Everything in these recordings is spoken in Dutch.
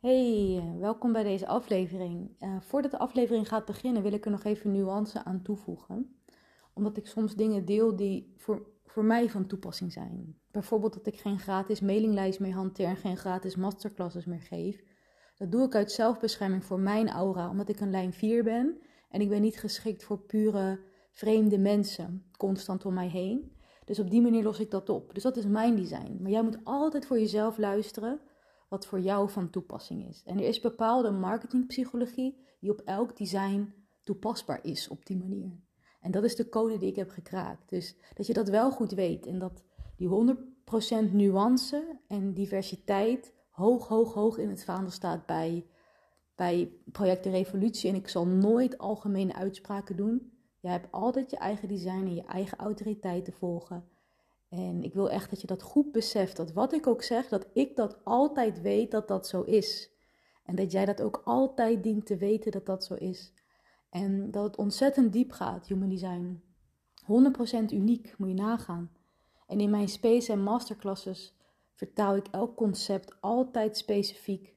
Hey, welkom bij deze aflevering. Uh, voordat de aflevering gaat beginnen, wil ik er nog even nuance aan toevoegen. Omdat ik soms dingen deel die voor, voor mij van toepassing zijn. Bijvoorbeeld dat ik geen gratis mailinglijst meer hanteer en geen gratis masterclasses meer geef. Dat doe ik uit zelfbescherming voor mijn aura, omdat ik een lijn 4 ben. En ik ben niet geschikt voor pure vreemde mensen constant om mij heen. Dus op die manier los ik dat op. Dus dat is mijn design. Maar jij moet altijd voor jezelf luisteren wat voor jou van toepassing is. En er is bepaalde marketingpsychologie die op elk design toepasbaar is op die manier. En dat is de code die ik heb gekraakt. Dus dat je dat wel goed weet en dat die 100% nuance en diversiteit hoog, hoog, hoog in het vaandel staat bij, bij Project de Revolutie. En ik zal nooit algemene uitspraken doen. Je hebt altijd je eigen design en je eigen autoriteit te volgen. En ik wil echt dat je dat goed beseft. Dat wat ik ook zeg, dat ik dat altijd weet dat dat zo is. En dat jij dat ook altijd dient te weten dat dat zo is. En dat het ontzettend diep gaat, human design. 100% uniek, moet je nagaan. En in mijn space en masterclasses vertaal ik elk concept altijd specifiek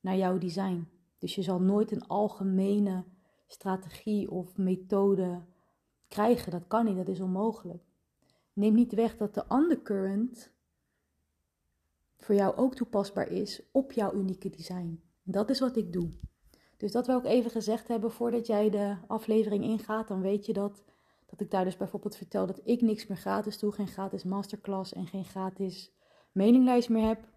naar jouw design. Dus je zal nooit een algemene strategie of methode krijgen. Dat kan niet, dat is onmogelijk. Neem niet weg dat de undercurrent voor jou ook toepasbaar is op jouw unieke design. Dat is wat ik doe. Dus dat wil ik even gezegd hebben voordat jij de aflevering ingaat. Dan weet je dat, dat ik daar dus bijvoorbeeld vertel dat ik niks meer gratis doe. Geen gratis masterclass en geen gratis meninglijst meer heb.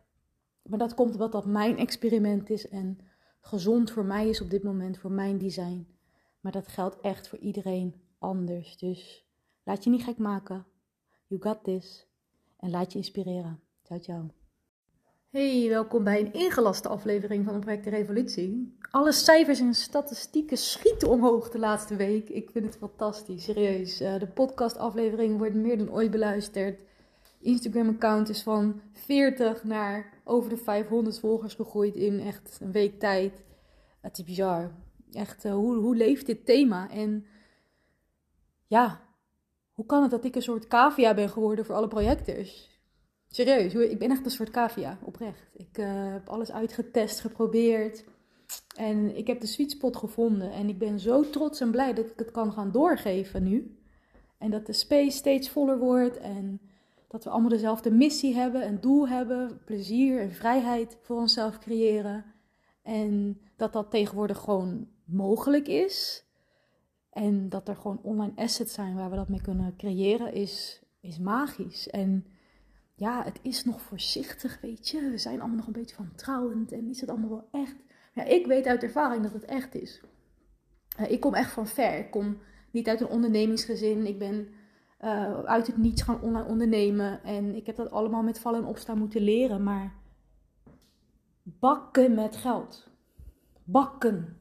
Maar dat komt omdat dat mijn experiment is en gezond voor mij is op dit moment, voor mijn design. Maar dat geldt echt voor iedereen anders. Dus laat je niet gek maken. You got this. En laat je inspireren. Ciao, ciao. Hey, welkom bij een ingelaste aflevering van de Project Revolutie. Alle cijfers en statistieken schieten omhoog de laatste week. Ik vind het fantastisch, serieus. Uh, de podcastaflevering wordt meer dan ooit beluisterd. Instagram-account is van 40 naar over de 500 volgers gegroeid in echt een week tijd. Het is bizar. Echt, uh, hoe, hoe leeft dit thema? En ja, hoe kan het dat ik een soort cavia ben geworden voor alle projectors? Serieus, ik ben echt een soort cavia, oprecht. Ik uh, heb alles uitgetest, geprobeerd. En ik heb de sweet spot gevonden. En ik ben zo trots en blij dat ik het kan gaan doorgeven nu. En dat de space steeds voller wordt. En dat we allemaal dezelfde missie hebben, een doel hebben. Plezier en vrijheid voor onszelf creëren. En dat dat tegenwoordig gewoon mogelijk is. En dat er gewoon online assets zijn waar we dat mee kunnen creëren, is, is magisch. En ja, het is nog voorzichtig, weet je. We zijn allemaal nog een beetje vertrouwend en is het allemaal wel echt. Ja, ik weet uit ervaring dat het echt is. Uh, ik kom echt van ver. Ik kom niet uit een ondernemingsgezin. Ik ben uh, uit het niets gaan online ondernemen. En ik heb dat allemaal met vallen en opstaan moeten leren. Maar bakken met geld. Bakken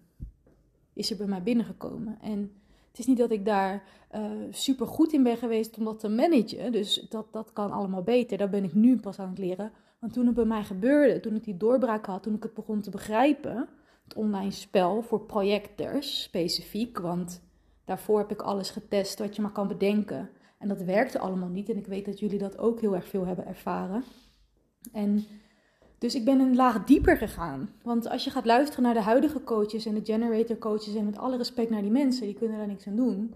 is er bij mij binnengekomen. En het is niet dat ik daar uh, super goed in ben geweest om dat te managen. Dus dat, dat kan allemaal beter. Daar ben ik nu pas aan het leren. Want toen het bij mij gebeurde, toen ik die doorbraak had, toen ik het begon te begrijpen. Het online spel voor projectors specifiek. Want daarvoor heb ik alles getest wat je maar kan bedenken. En dat werkte allemaal niet. En ik weet dat jullie dat ook heel erg veel hebben ervaren. En dus ik ben een laag dieper gegaan. Want als je gaat luisteren naar de huidige coaches en de generator coaches, en met alle respect naar die mensen, die kunnen daar niks aan doen.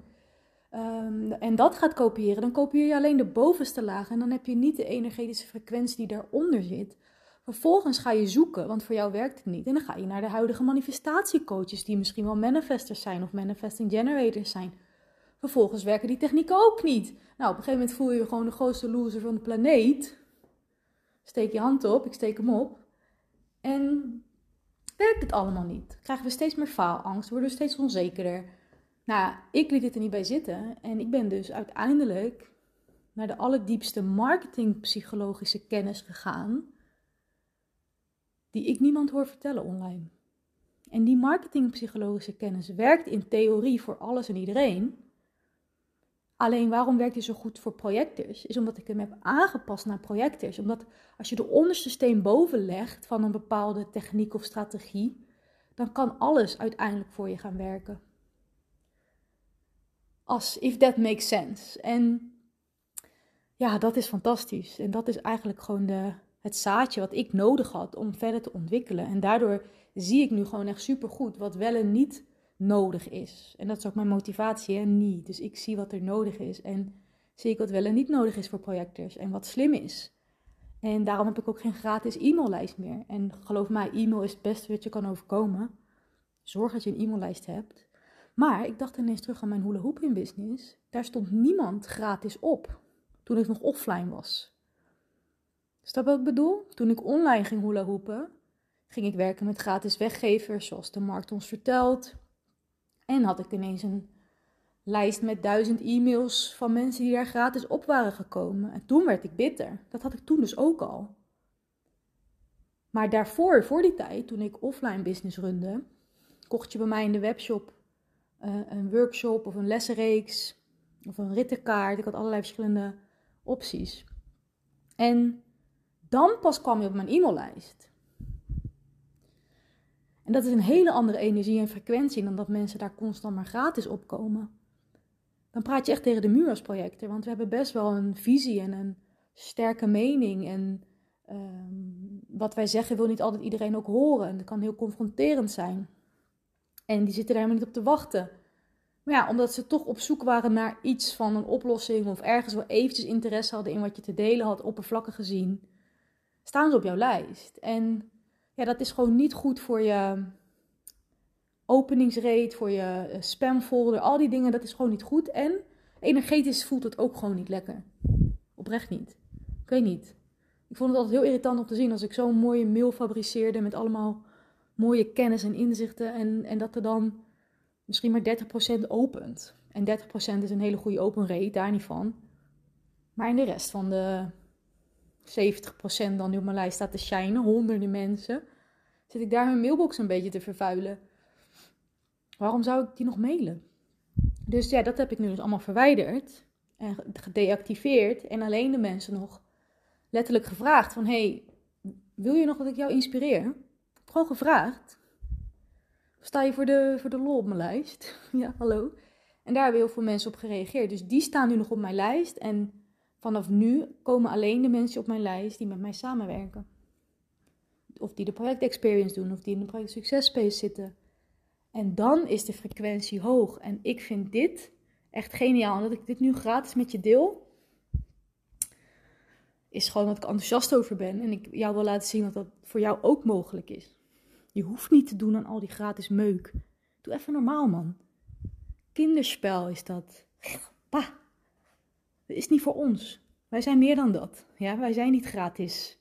Um, en dat gaat kopiëren, dan kopieer je alleen de bovenste laag. En dan heb je niet de energetische frequentie die daaronder zit. Vervolgens ga je zoeken, want voor jou werkt het niet. En dan ga je naar de huidige manifestatiecoaches, die misschien wel manifestors zijn of manifesting generators zijn. Vervolgens werken die technieken ook niet. Nou, op een gegeven moment voel je je gewoon de grootste loser van de planeet. Steek je hand op, ik steek hem op. En werkt het allemaal niet. Krijgen we steeds meer faalangst, worden we steeds onzekerder. Nou, ik liet het er niet bij zitten. En ik ben dus uiteindelijk naar de allerdiepste marketingpsychologische kennis gegaan. Die ik niemand hoor vertellen online. En die marketingpsychologische kennis werkt in theorie voor alles en iedereen. Alleen waarom werkt hij zo goed voor projectors? Is omdat ik hem heb aangepast naar projectors. Omdat als je de onderste steen boven legt van een bepaalde techniek of strategie, dan kan alles uiteindelijk voor je gaan werken. Als if that makes sense. En ja, dat is fantastisch. En dat is eigenlijk gewoon de, het zaadje wat ik nodig had om verder te ontwikkelen. En daardoor zie ik nu gewoon echt supergoed wat wel en niet nodig is. En dat is ook mijn motivatie, en niet. Dus ik zie wat er nodig is en zie ik wat wel en niet nodig is voor projectors en wat slim is. En daarom heb ik ook geen gratis e-maillijst meer. En geloof mij, e-mail is het beste wat je kan overkomen. Zorg dat je een e-maillijst hebt. Maar ik dacht ineens terug aan mijn hula hoop in business. Daar stond niemand gratis op toen ik nog offline was. Snap wat ik bedoel? Toen ik online ging hula hoepen, ging ik werken met gratis weggevers, zoals de markt ons vertelt. En had ik ineens een lijst met duizend e-mails van mensen die daar gratis op waren gekomen. En toen werd ik bitter. Dat had ik toen dus ook al. Maar daarvoor, voor die tijd, toen ik offline business runde, kocht je bij mij in de webshop uh, een workshop of een lessenreeks of een rittenkaart. Ik had allerlei verschillende opties. En dan pas kwam je op mijn e-maillijst. En dat is een hele andere energie en frequentie dan dat mensen daar constant maar gratis opkomen. Dan praat je echt tegen de muur als projector, want we hebben best wel een visie en een sterke mening. En um, wat wij zeggen wil niet altijd iedereen ook horen. En dat kan heel confronterend zijn. En die zitten daar helemaal niet op te wachten. Maar ja, omdat ze toch op zoek waren naar iets van een oplossing of ergens wel eventjes interesse hadden in wat je te delen had, oppervlakkig gezien, staan ze op jouw lijst. En ja, dat is gewoon niet goed voor je openingsrate, voor je eh, spamfolder, al die dingen, dat is gewoon niet goed. En energetisch voelt het ook gewoon niet lekker. Oprecht niet. Ik weet niet. Ik vond het altijd heel irritant om te zien als ik zo'n mooie mail fabriceerde met allemaal mooie kennis en inzichten en, en dat er dan misschien maar 30% opent. En 30% is een hele goede open rate, daar niet van. Maar in de rest van de 70% dan die op mijn lijst staat te shinen, honderden mensen, zit ik daar mijn mailbox een beetje te vervuilen. Waarom zou ik die nog mailen? Dus ja, dat heb ik nu dus allemaal verwijderd en gedeactiveerd. En alleen de mensen nog letterlijk gevraagd van, hey, wil je nog dat ik jou inspireer? Gewoon gevraagd. Sta je voor de, voor de lol op mijn lijst? ja, hallo. En daar hebben heel veel mensen op gereageerd. Dus die staan nu nog op mijn lijst. En vanaf nu komen alleen de mensen op mijn lijst die met mij samenwerken. Of die de project experience doen, of die in de project success space zitten. En dan is de frequentie hoog. En ik vind dit echt geniaal. En dat ik dit nu gratis met je deel, is gewoon dat ik enthousiast over ben. En ik jou wil laten zien dat dat voor jou ook mogelijk is. Je hoeft niet te doen aan al die gratis meuk. Doe even normaal, man. Kinderspel is dat. Pa, dat is niet voor ons. Wij zijn meer dan dat. Ja, wij zijn niet gratis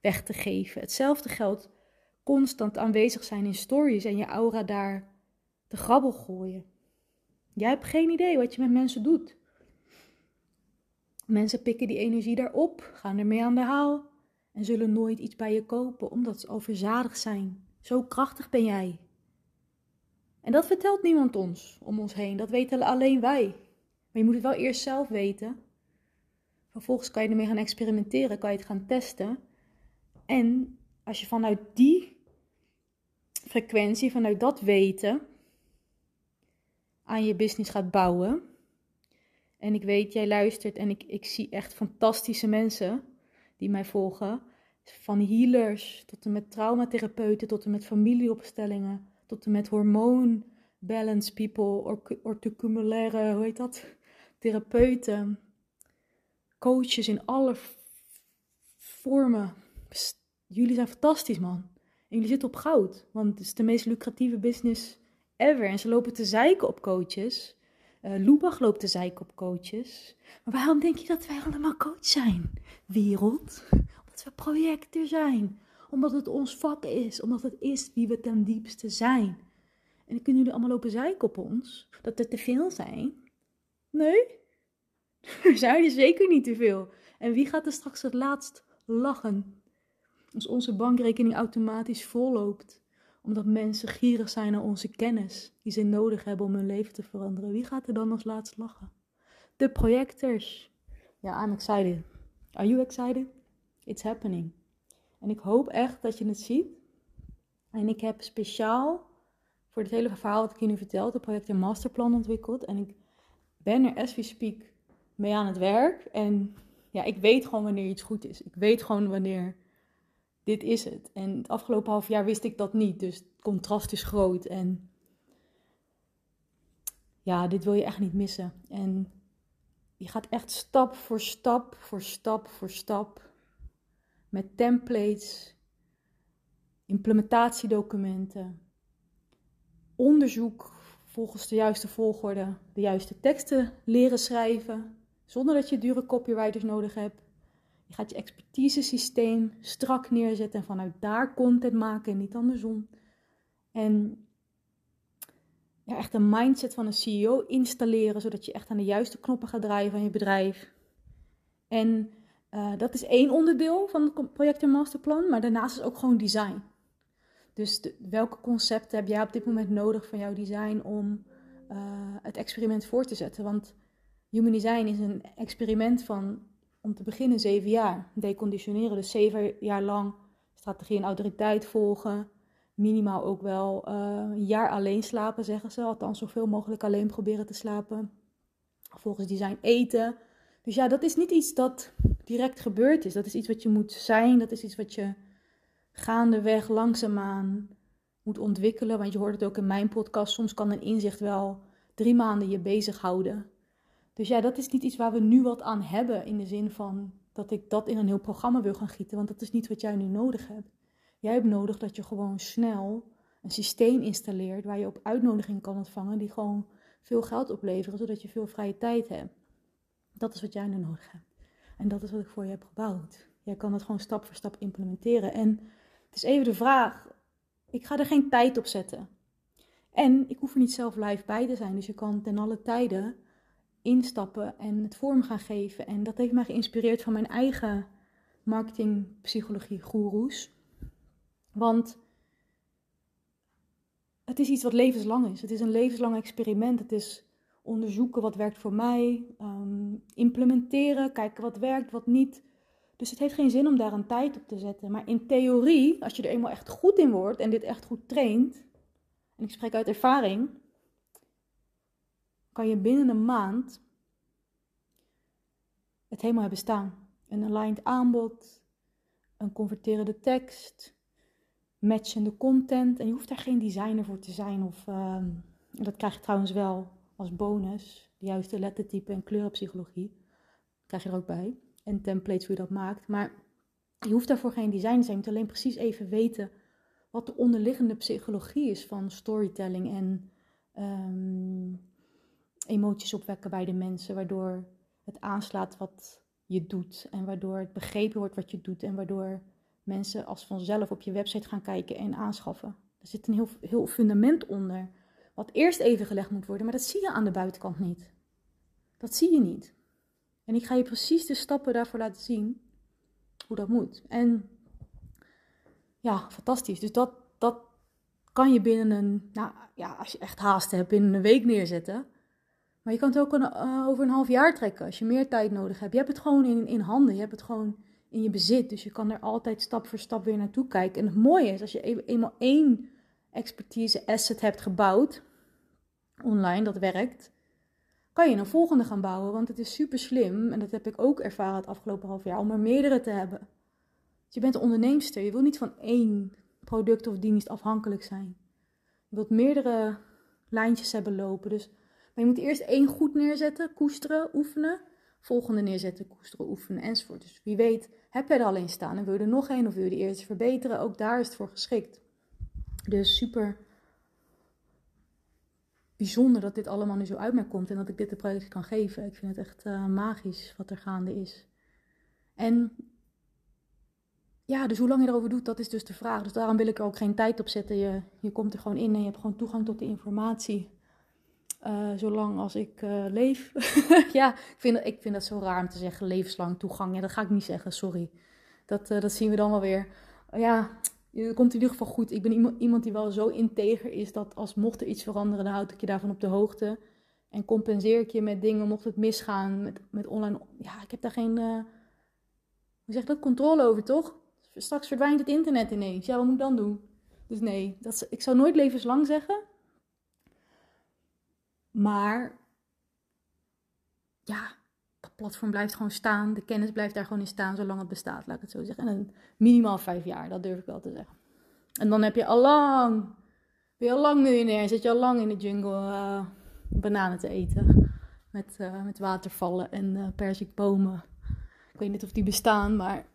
weg te geven. Hetzelfde geldt constant aanwezig zijn in stories en je aura daar te grabbel gooien. Jij hebt geen idee wat je met mensen doet. Mensen pikken die energie daarop, gaan ermee aan de haal en zullen nooit iets bij je kopen omdat ze overzadig zijn. Zo krachtig ben jij. En dat vertelt niemand ons om ons heen. Dat weten alleen wij. Maar je moet het wel eerst zelf weten. Vervolgens kan je ermee gaan experimenteren, kan je het gaan testen. En als je vanuit die frequentie, vanuit dat weten, aan je business gaat bouwen. En ik weet, jij luistert en ik, ik zie echt fantastische mensen die mij volgen. Van healers tot en met traumatherapeuten, tot en met familieopstellingen, tot en met hormoon balance people, ortocumulaire, hoe heet dat? Therapeuten, coaches in alle vormen. Jullie zijn fantastisch, man. En jullie zitten op goud, want het is de meest lucratieve business ever. En ze lopen te zeiken op coaches. Uh, Lubach loopt te zeiken op coaches. Maar waarom denk je dat wij allemaal coach zijn? Wereld we projecten zijn. Omdat het ons vak is. Omdat het is wie we ten diepste zijn. En dan kunnen jullie allemaal lopen zeiken op ons. Dat er te veel zijn. Nee. Er er zeker niet te veel. En wie gaat er straks het laatst lachen? Als onze bankrekening automatisch volloopt. Omdat mensen gierig zijn naar onze kennis. Die ze nodig hebben om hun leven te veranderen. Wie gaat er dan als laatst lachen? De projectors. Ja, I'm excited. Are you excited? It's happening. En ik hoop echt dat je het ziet. En ik heb speciaal voor dit hele verhaal wat ik je nu vertel, het project een masterplan ontwikkeld. En ik ben er as we speak mee aan het werk. En ja, ik weet gewoon wanneer iets goed is. Ik weet gewoon wanneer dit is het. En het afgelopen half jaar wist ik dat niet. Dus het contrast is groot. En ja, dit wil je echt niet missen. En je gaat echt stap voor stap voor stap voor stap met templates, implementatiedocumenten, onderzoek volgens de juiste volgorde, de juiste teksten leren schrijven, zonder dat je dure copywriters nodig hebt. Je gaat je expertise-systeem strak neerzetten en vanuit daar content maken en niet andersom. En ja, echt een mindset van een CEO installeren, zodat je echt aan de juiste knoppen gaat draaien van je bedrijf. En uh, dat is één onderdeel van het project en masterplan, maar daarnaast is ook gewoon design. Dus welke concepten heb jij op dit moment nodig van jouw design om uh, het experiment voor te zetten? Want human design is een experiment van om te beginnen zeven jaar. Deconditioneren, dus zeven jaar lang strategie en autoriteit volgen. Minimaal ook wel uh, een jaar alleen slapen, zeggen ze. Althans, zoveel mogelijk alleen proberen te slapen. Volgens design eten. Dus ja, dat is niet iets dat direct gebeurd is. Dat is iets wat je moet zijn. Dat is iets wat je gaandeweg langzaamaan moet ontwikkelen. Want je hoort het ook in mijn podcast. Soms kan een inzicht wel drie maanden je bezighouden. Dus ja, dat is niet iets waar we nu wat aan hebben. In de zin van dat ik dat in een heel programma wil gaan gieten. Want dat is niet wat jij nu nodig hebt. Jij hebt nodig dat je gewoon snel een systeem installeert waar je op uitnodiging kan ontvangen. Die gewoon veel geld opleveren, zodat je veel vrije tijd hebt. Dat is wat jij nu nodig hebt. En dat is wat ik voor je heb gebouwd. Jij kan het gewoon stap voor stap implementeren. En het is even de vraag. Ik ga er geen tijd op zetten. En ik hoef er niet zelf live bij te zijn. Dus je kan ten alle tijden instappen en het vorm gaan geven. En dat heeft mij geïnspireerd van mijn eigen marketingpsychologie goeroes. Want het is iets wat levenslang is. Het is een levenslang experiment. Het is onderzoeken wat werkt voor mij, ehm, implementeren, kijken wat werkt, wat niet. Dus het heeft geen zin om daar een tijd op te zetten. Maar in theorie, als je er eenmaal echt goed in wordt en dit echt goed traint, en ik spreek uit ervaring, kan je binnen een maand het helemaal hebben staan. Een aligned aanbod, een converterende tekst, matchende content. En je hoeft daar geen designer voor te zijn. Of, ehm, dat krijg je trouwens wel als bonus. De juiste lettertype en kleurenpsychologie. Krijg je er ook bij. En templates hoe je dat maakt. Maar je hoeft daarvoor geen designer te zijn. Je moet alleen precies even weten wat de onderliggende psychologie is van storytelling. En um, emoties opwekken bij de mensen. Waardoor het aanslaat wat je doet. En waardoor het begrepen wordt wat je doet. En waardoor mensen als vanzelf op je website gaan kijken en aanschaffen. Er zit een heel, heel fundament onder, wat eerst even gelegd moet worden, maar dat zie je aan de buitenkant niet. Dat zie je niet. En ik ga je precies de stappen daarvoor laten zien hoe dat moet. En ja, fantastisch. Dus dat, dat kan je binnen een, nou ja, als je echt haast hebt, binnen een week neerzetten. Maar je kan het ook een, uh, over een half jaar trekken als je meer tijd nodig hebt. Je hebt het gewoon in, in handen. Je hebt het gewoon in je bezit. Dus je kan er altijd stap voor stap weer naartoe kijken. En het mooie is, als je eenmaal één expertise asset hebt gebouwd, online, dat werkt, kan je een volgende gaan bouwen. Want het is super slim, en dat heb ik ook ervaren het afgelopen half jaar, om er meerdere te hebben. Je bent onderneemster. Je wil niet van één product of dienst afhankelijk zijn. Je wilt meerdere lijntjes hebben lopen. Dus, maar je moet eerst één goed neerzetten, koesteren, oefenen volgende neerzetten, koesteren, oefenen enzovoort. Dus wie weet heb jij er alleen staan en wil je er nog één of wil je de eerst verbeteren, ook daar is het voor geschikt. Dus super bijzonder dat dit allemaal nu zo uit mij komt en dat ik dit de project kan geven. Ik vind het echt uh, magisch wat er gaande is. En ja, dus hoe lang je erover doet, dat is dus de vraag. Dus daarom wil ik er ook geen tijd op zetten. Je, je komt er gewoon in en je hebt gewoon toegang tot de informatie. Uh, zolang als ik uh, leef. ja, ik vind, ik vind dat zo raar om te zeggen levenslang toegang. Ja, dat ga ik niet zeggen, sorry. Dat, uh, dat zien we dan wel weer. ja, het komt in ieder geval goed. Ik ben iemand, iemand die wel zo integer is dat als mocht er iets veranderen, dan houd ik je daarvan op de hoogte. En compenseer ik je met dingen mocht het misgaan met, met online. Ja, ik heb daar geen. hoe zeg dat? Controle over, toch? Straks verdwijnt het internet ineens. Ja, wat moet ik dan doen? Dus nee, dat, ik zou nooit levenslang zeggen. Maar ja, dat platform blijft gewoon staan. De kennis blijft daar gewoon in staan zolang het bestaat, laat ik het zo zeggen. En minimaal vijf jaar, dat durf ik wel te zeggen. En dan heb je al lang, ben je al lang miljonair, zit je al lang in de jungle uh, bananen te eten. Met, uh, met watervallen en uh, perzikbomen. Ik weet niet of die bestaan, maar...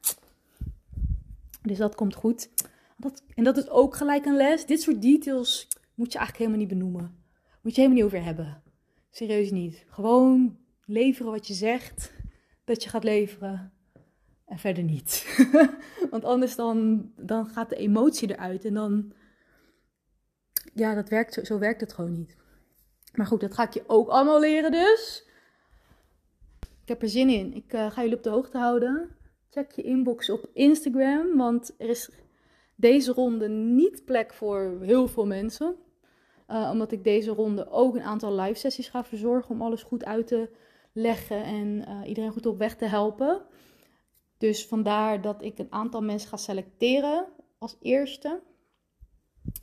Dus dat komt goed. Dat, en dat is ook gelijk een les. Dit soort details moet je eigenlijk helemaal niet benoemen. Moet je helemaal niet over hebben. Serieus niet. Gewoon leveren wat je zegt dat je gaat leveren. En verder niet. Want anders dan, dan gaat de emotie eruit. En dan. Ja, dat werkt, zo, werkt het gewoon niet. Maar goed, dat ga ik je ook allemaal leren dus. Ik heb er zin in. Ik uh, ga jullie op de hoogte houden. Check je inbox op Instagram. Want er is deze ronde niet plek voor heel veel mensen. Uh, omdat ik deze ronde ook een aantal live sessies ga verzorgen om alles goed uit te leggen en uh, iedereen goed op weg te helpen. Dus vandaar dat ik een aantal mensen ga selecteren als eerste.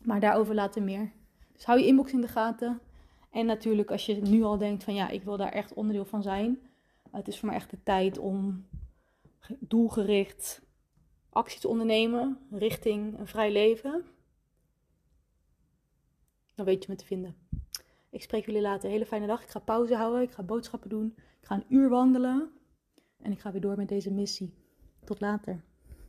Maar daarover later meer. Dus hou je inbox in de gaten. En natuurlijk als je nu al denkt van ja, ik wil daar echt onderdeel van zijn. het is voor mij echt de tijd om doelgericht actie te ondernemen richting een vrij leven dan weet je me te vinden. Ik spreek jullie later. Hele fijne dag. Ik ga pauze houden. Ik ga boodschappen doen. Ik ga een uur wandelen. En ik ga weer door met deze missie. Tot later.